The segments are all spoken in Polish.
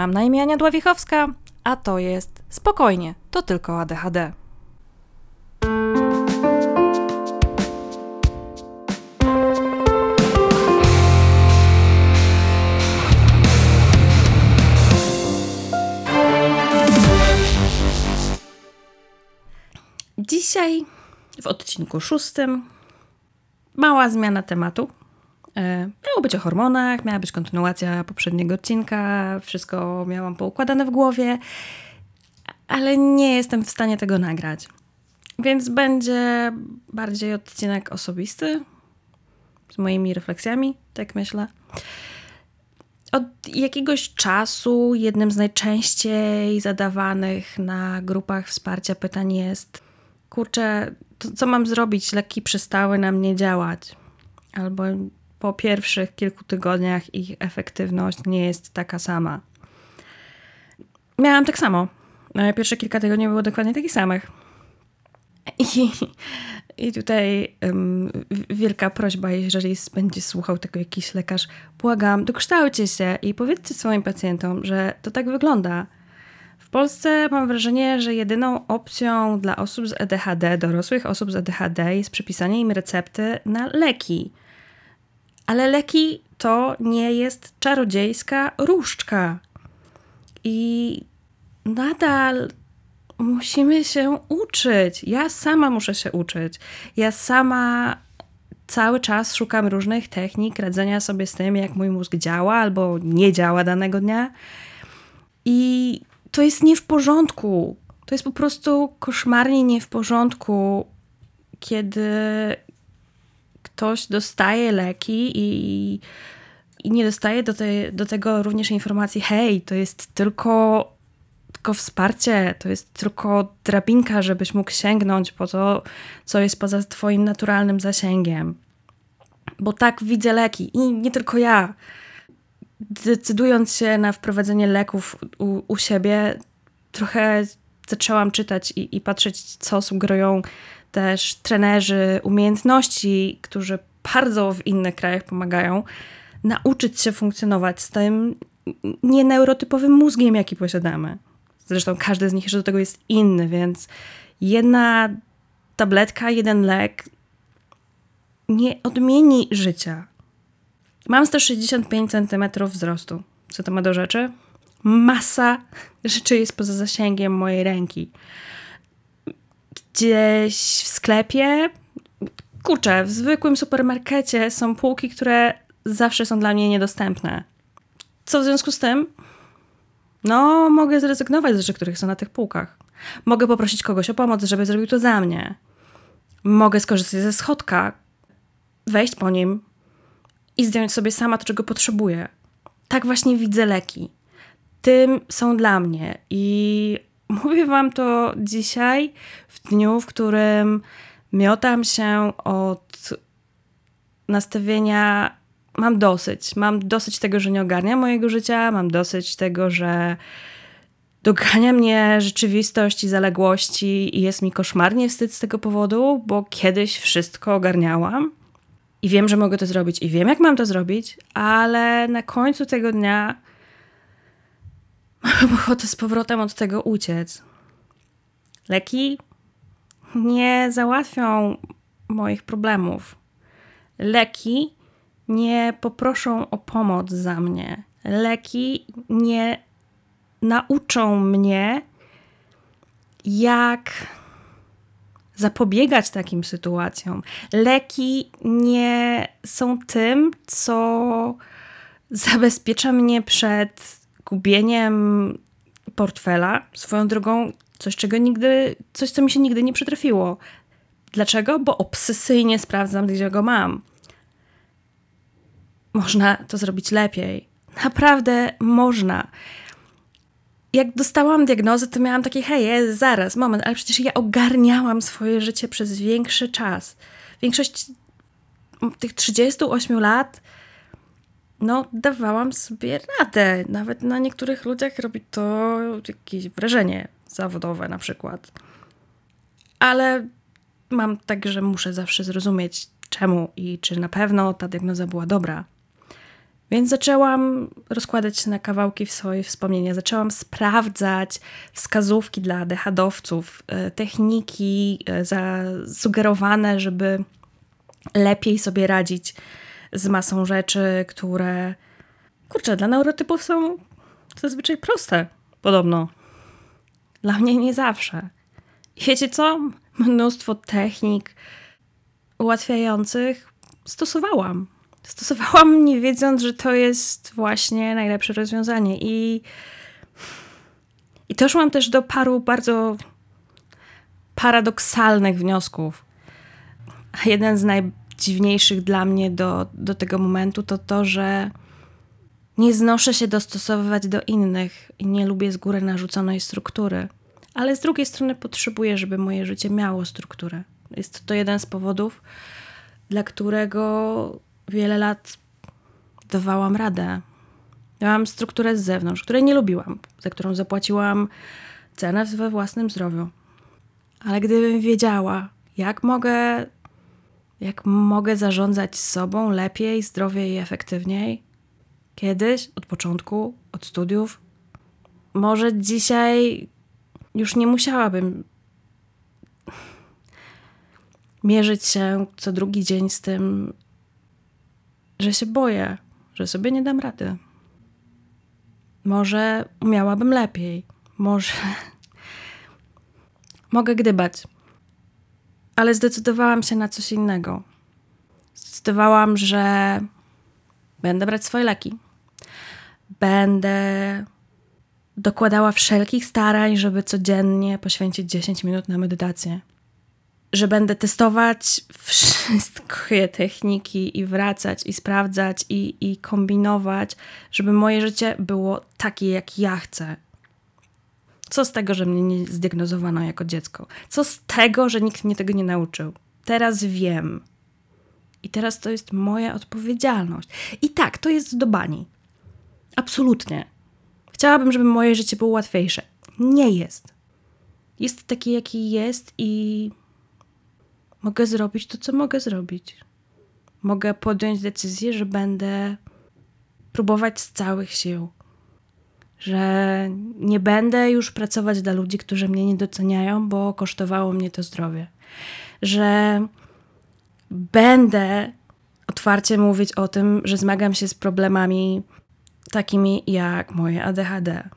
Mam na imię Ania Dławichowska, a to jest Spokojnie, to tylko ADHD. Dzisiaj w odcinku szóstym mała zmiana tematu. E, miało być o hormonach, miała być kontynuacja poprzedniego odcinka, wszystko miałam poukładane w głowie, ale nie jestem w stanie tego nagrać. Więc będzie bardziej odcinek osobisty, z moimi refleksjami, tak myślę. Od jakiegoś czasu jednym z najczęściej zadawanych na grupach wsparcia pytań jest: Kurczę, co mam zrobić? Leki przestały na mnie działać. Albo po pierwszych kilku tygodniach ich efektywność nie jest taka sama. Miałam tak samo. Pierwsze kilka tygodni było dokładnie takich samych. I, i tutaj um, wielka prośba, jeżeli będzie słuchał tego jakiś lekarz, błagam, dokształcie się i powiedzcie swoim pacjentom, że to tak wygląda. W Polsce mam wrażenie, że jedyną opcją dla osób z ADHD, dorosłych osób z ADHD, jest przypisanie im recepty na leki. Ale leki to nie jest czarodziejska różdżka. I nadal musimy się uczyć. Ja sama muszę się uczyć. Ja sama cały czas szukam różnych technik radzenia sobie z tym, jak mój mózg działa albo nie działa danego dnia. I to jest nie w porządku. To jest po prostu koszmarnie nie w porządku, kiedy ktoś dostaje leki i, i nie dostaje do, tej, do tego również informacji: hej, to jest tylko tylko wsparcie, to jest tylko drabinka, żebyś mógł sięgnąć po to, co jest poza Twoim naturalnym zasięgiem. Bo tak widzę leki i nie tylko ja. Decydując się na wprowadzenie leków u, u siebie, trochę zaczęłam czytać i, i patrzeć, co sugerują też trenerzy umiejętności, którzy bardzo w innych krajach pomagają, nauczyć się funkcjonować z tym nieneurotypowym mózgiem, jaki posiadamy. Zresztą każdy z nich jeszcze do tego jest inny, więc jedna tabletka, jeden lek nie odmieni życia. Mam 165 cm wzrostu. Co to ma do rzeczy? Masa rzeczy jest poza zasięgiem mojej ręki. Gdzieś w sklepie, kurczę, w zwykłym supermarkecie są półki, które zawsze są dla mnie niedostępne. Co w związku z tym? No, mogę zrezygnować z rzeczy, których są na tych półkach. Mogę poprosić kogoś o pomoc, żeby zrobił to za mnie. Mogę skorzystać ze schodka, wejść po nim i zdjąć sobie sama to, czego potrzebuję. Tak właśnie widzę leki. Tym są dla mnie. I mówię Wam to dzisiaj, w dniu, w którym miotam się od nastawienia mam dosyć. Mam dosyć tego, że nie ogarnia mojego życia, mam dosyć tego, że dogania mnie rzeczywistość i zaległości i jest mi koszmarnie wstyd z tego powodu, bo kiedyś wszystko ogarniałam i wiem, że mogę to zrobić i wiem, jak mam to zrobić, ale na końcu tego dnia mam ochotę z powrotem od tego uciec. Leki nie załatwią moich problemów. Leki nie poproszą o pomoc za mnie. Leki nie nauczą mnie, jak zapobiegać takim sytuacjom. Leki nie są tym, co zabezpiecza mnie przed gubieniem portfela. Swoją drogą, coś, czego nigdy, coś, co mi się nigdy nie przytrafiło. Dlaczego? Bo obsesyjnie sprawdzam, gdzie go mam można to zrobić lepiej. Naprawdę można. Jak dostałam diagnozę, to miałam takie, hej, zaraz, moment, ale przecież ja ogarniałam swoje życie przez większy czas. Większość tych 38 lat, no, dawałam sobie radę. Nawet na niektórych ludziach robi to jakieś wrażenie zawodowe na przykład. Ale mam tak, że muszę zawsze zrozumieć czemu i czy na pewno ta diagnoza była dobra. Więc zaczęłam rozkładać na kawałki swoje wspomnienia. Zaczęłam sprawdzać wskazówki dla dechadowców, e, techniki e, zasugerowane, żeby lepiej sobie radzić z masą rzeczy, które, kurczę, dla neurotypów są zazwyczaj proste, podobno. Dla mnie nie zawsze. Wiecie co? Mnóstwo technik ułatwiających stosowałam. Stosowałam nie wiedząc, że to jest właśnie najlepsze rozwiązanie. I, i doszłam też do paru bardzo paradoksalnych wniosków. Jeden z najdziwniejszych dla mnie do, do tego momentu to to, że nie znoszę się dostosowywać do innych i nie lubię z góry narzuconej struktury. Ale z drugiej strony potrzebuję, żeby moje życie miało strukturę. Jest to jeden z powodów, dla którego wiele lat dawałam radę. Miałam strukturę z zewnątrz, której nie lubiłam, za którą zapłaciłam cenę we własnym zdrowiu. Ale gdybym wiedziała, jak mogę, jak mogę zarządzać sobą lepiej, zdrowiej i efektywniej, kiedyś, od początku, od studiów, może dzisiaj już nie musiałabym mierzyć się co drugi dzień z tym, że się boję, że sobie nie dam rady. Może umiałabym lepiej, może mogę gdybać, ale zdecydowałam się na coś innego. Zdecydowałam, że będę brać swoje leki. Będę dokładała wszelkich starań, żeby codziennie poświęcić 10 minut na medytację że będę testować wszystkie techniki i wracać i sprawdzać i, i kombinować, żeby moje życie było takie, jak ja chcę. Co z tego, że mnie nie zdiagnozowano jako dziecko? Co z tego, że nikt mnie tego nie nauczył? Teraz wiem. I teraz to jest moja odpowiedzialność. I tak, to jest do bani. Absolutnie. Chciałabym, żeby moje życie było łatwiejsze. Nie jest. Jest taki, jaki jest i mogę zrobić to, co mogę zrobić. Mogę podjąć decyzję, że będę próbować z całych sił. Że nie będę już pracować dla ludzi, którzy mnie nie doceniają, bo kosztowało mnie to zdrowie. Że będę otwarcie mówić o tym, że zmagam się z problemami takimi jak moje ADHD.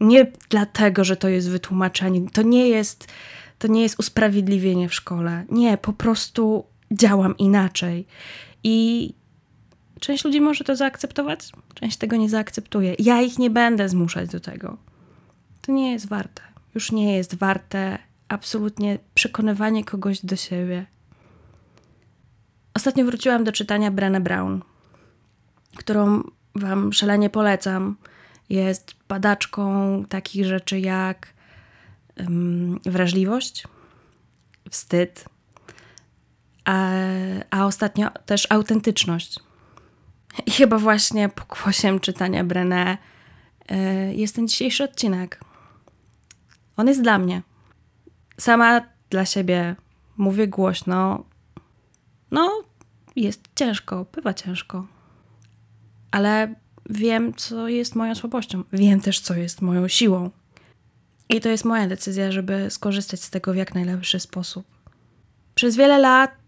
Nie dlatego, że to jest wytłumaczenie. To nie jest to nie jest usprawiedliwienie w szkole. Nie, po prostu działam inaczej. I część ludzi może to zaakceptować, część tego nie zaakceptuje. Ja ich nie będę zmuszać do tego. To nie jest warte. Już nie jest warte absolutnie przekonywanie kogoś do siebie. Ostatnio wróciłam do czytania Brené Brown, którą Wam szalenie polecam. Jest badaczką takich rzeczy jak wrażliwość, wstyd, a, a ostatnio też autentyczność. I chyba właśnie pokłosiem czytania Brené y, jest ten dzisiejszy odcinek. On jest dla mnie. Sama dla siebie mówię głośno. No, jest ciężko, bywa ciężko. Ale wiem, co jest moją słabością. Wiem też, co jest moją siłą. I to jest moja decyzja, żeby skorzystać z tego w jak najlepszy sposób. Przez wiele lat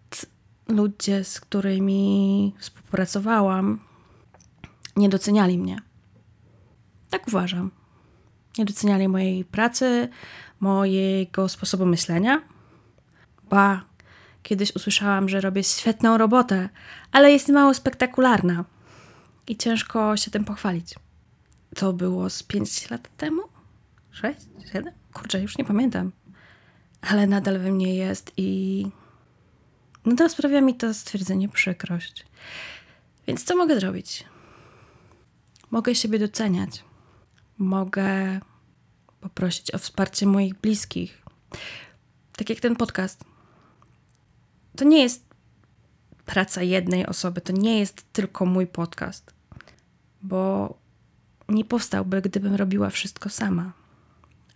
ludzie, z którymi współpracowałam, nie doceniali mnie. Tak uważam. Nie doceniali mojej pracy, mojego sposobu myślenia. Ba, kiedyś usłyszałam, że robię świetną robotę, ale jest mało spektakularna i ciężko się tym pochwalić. To było z 5 lat temu? 6? 7? Kurczę, już nie pamiętam. Ale nadal we mnie jest i nadal sprawia mi to stwierdzenie przykrość. Więc co mogę zrobić? Mogę siebie doceniać. Mogę poprosić o wsparcie moich bliskich. Tak jak ten podcast. To nie jest praca jednej osoby, to nie jest tylko mój podcast, bo nie powstałby, gdybym robiła wszystko sama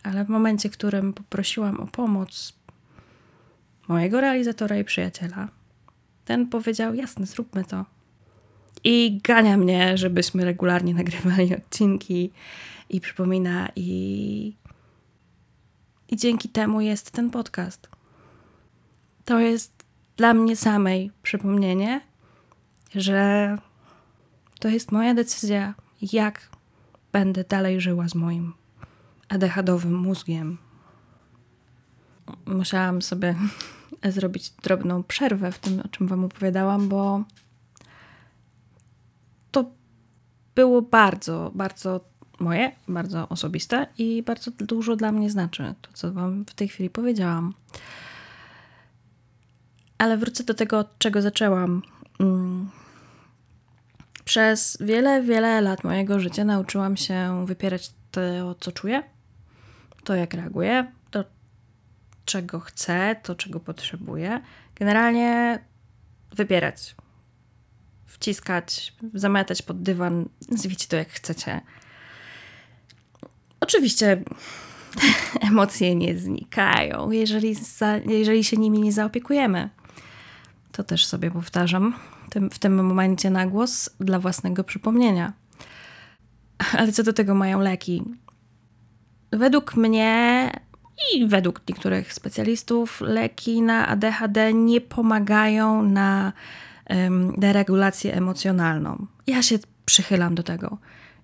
ale w momencie, w którym poprosiłam o pomoc mojego realizatora i przyjaciela, ten powiedział: Jasne, zróbmy to. i gania mnie, żebyśmy regularnie nagrywali odcinki i przypomina i, i dzięki temu jest ten podcast. To jest dla mnie samej przypomnienie, że to jest moja decyzja, jak będę dalej żyła z moim adechadowym mózgiem. Musiałam sobie zrobić drobną przerwę w tym, o czym Wam opowiadałam, bo to było bardzo, bardzo moje, bardzo osobiste i bardzo dużo dla mnie znaczy to, co Wam w tej chwili powiedziałam. Ale wrócę do tego, od czego zaczęłam. Mm. Przez wiele, wiele lat mojego życia nauczyłam się wypierać to, co czuję, to, jak reaguję, czego chcę, to, czego potrzebuję. Generalnie wypierać, wciskać, zamiatać pod dywan, nazwijcie to jak chcecie. Oczywiście emocje nie znikają, jeżeli, za, jeżeli się nimi nie zaopiekujemy. To też sobie powtarzam tym, w tym momencie na głos dla własnego przypomnienia. Ale co do tego mają leki? Według mnie i według niektórych specjalistów leki na ADHD nie pomagają na deregulację emocjonalną. Ja się przychylam do tego.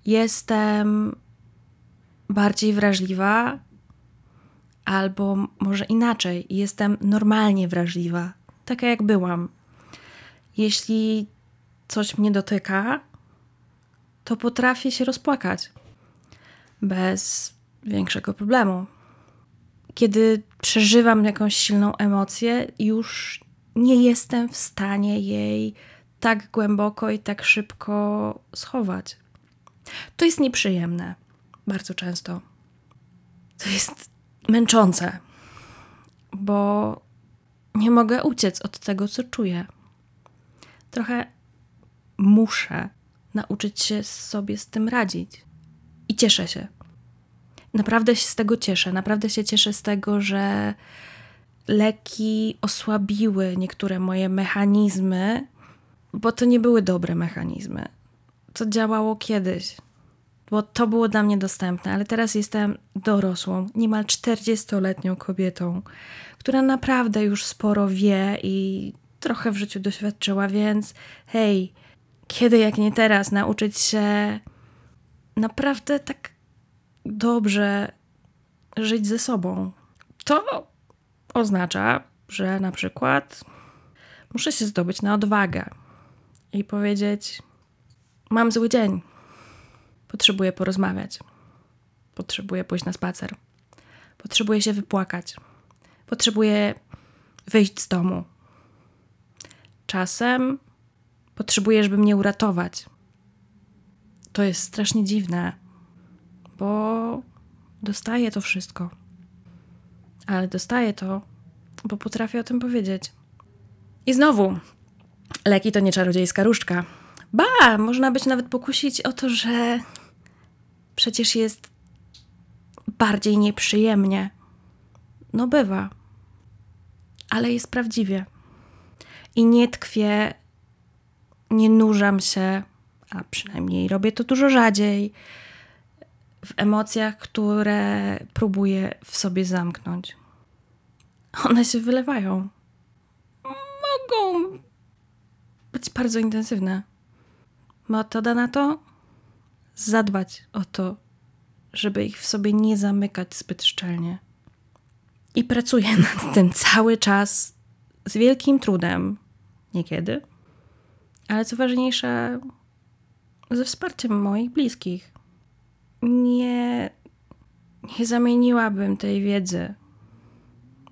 Jestem bardziej wrażliwa, albo może inaczej, jestem normalnie wrażliwa, taka jak byłam. Jeśli coś mnie dotyka, to potrafię się rozpłakać bez większego problemu. Kiedy przeżywam jakąś silną emocję, już nie jestem w stanie jej tak głęboko i tak szybko schować. To jest nieprzyjemne bardzo często. To jest męczące, bo nie mogę uciec od tego, co czuję. Trochę muszę nauczyć się sobie z tym radzić. I cieszę się. Naprawdę się z tego cieszę. Naprawdę się cieszę z tego, że leki osłabiły niektóre moje mechanizmy, bo to nie były dobre mechanizmy. To działało kiedyś bo to było dla mnie dostępne, ale teraz jestem dorosłą, niemal 40-letnią kobietą, która naprawdę już sporo wie i trochę w życiu doświadczyła, więc hej, kiedy jak nie teraz nauczyć się naprawdę tak dobrze żyć ze sobą? To oznacza, że na przykład muszę się zdobyć na odwagę i powiedzieć: Mam zły dzień Potrzebuję porozmawiać. Potrzebuję pójść na spacer. Potrzebuję się wypłakać. Potrzebuję wyjść z domu. Czasem potrzebuję, żeby mnie uratować. To jest strasznie dziwne, bo dostaję to wszystko. Ale dostaję to, bo potrafię o tym powiedzieć. I znowu, leki to nie czarodziejska różdżka. Ba, można być nawet pokusić o to, że przecież jest bardziej nieprzyjemnie. No bywa, ale jest prawdziwie. I nie tkwię, nie nurzam się, a przynajmniej robię to dużo rzadziej, w emocjach, które próbuję w sobie zamknąć. One się wylewają. Mogą być bardzo intensywne. Metoda na to? Zadbać o to, żeby ich w sobie nie zamykać zbyt szczelnie. I pracuję nad tym cały czas z wielkim trudem, niekiedy, ale co ważniejsze, ze wsparciem moich bliskich. Nie, nie zamieniłabym tej wiedzy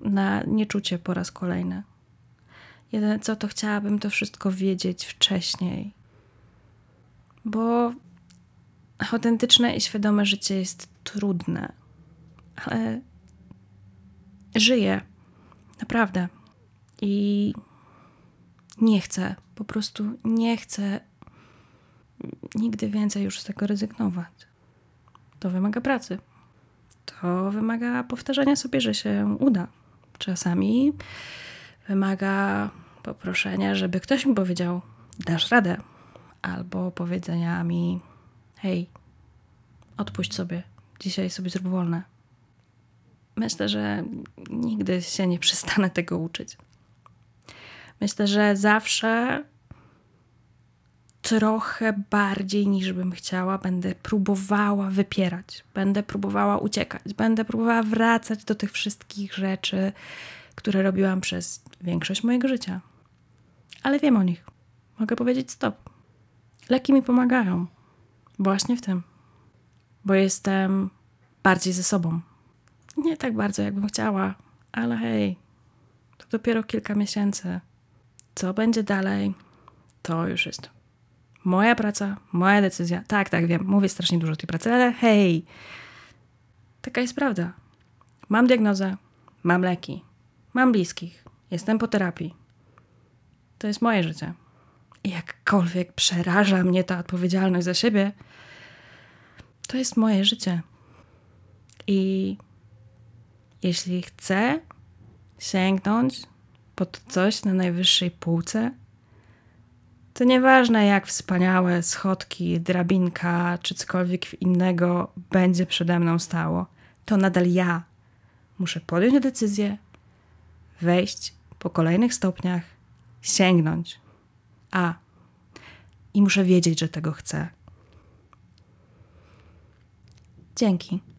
na nieczucie po raz kolejny. Jedyne co, to chciałabym to wszystko wiedzieć wcześniej bo autentyczne i świadome życie jest trudne, ale żyję. Naprawdę. I nie chcę, po prostu nie chcę nigdy więcej już z tego rezygnować. To wymaga pracy. To wymaga powtarzania sobie, że się uda. Czasami wymaga poproszenia, żeby ktoś mi powiedział: dasz radę, albo powiedzenia mi: hej, odpuść sobie, dzisiaj sobie zrób wolne. Myślę, że nigdy się nie przestanę tego uczyć. Myślę, że zawsze trochę bardziej niż bym chciała, będę próbowała wypierać, będę próbowała uciekać, będę próbowała wracać do tych wszystkich rzeczy, które robiłam przez większość mojego życia. Ale wiem o nich. Mogę powiedzieć stop. Leki mi pomagają. Właśnie w tym. Bo jestem bardziej ze sobą. Nie tak bardzo, jakbym chciała, ale hej, to dopiero kilka miesięcy. Co będzie dalej, to już jest moja praca, moja decyzja. Tak, tak, wiem, mówię strasznie dużo o tej pracy, ale hej, taka jest prawda. Mam diagnozę, mam leki, mam bliskich, jestem po terapii. To jest moje życie. I jakkolwiek przeraża mnie ta odpowiedzialność za siebie, to jest moje życie. I jeśli chcę sięgnąć pod coś na najwyższej półce, to nieważne jak wspaniałe schodki, drabinka czy cokolwiek innego będzie przede mną stało, to nadal ja muszę podjąć decyzję, wejść po kolejnych stopniach, sięgnąć. A i muszę wiedzieć, że tego chcę. Dzięki.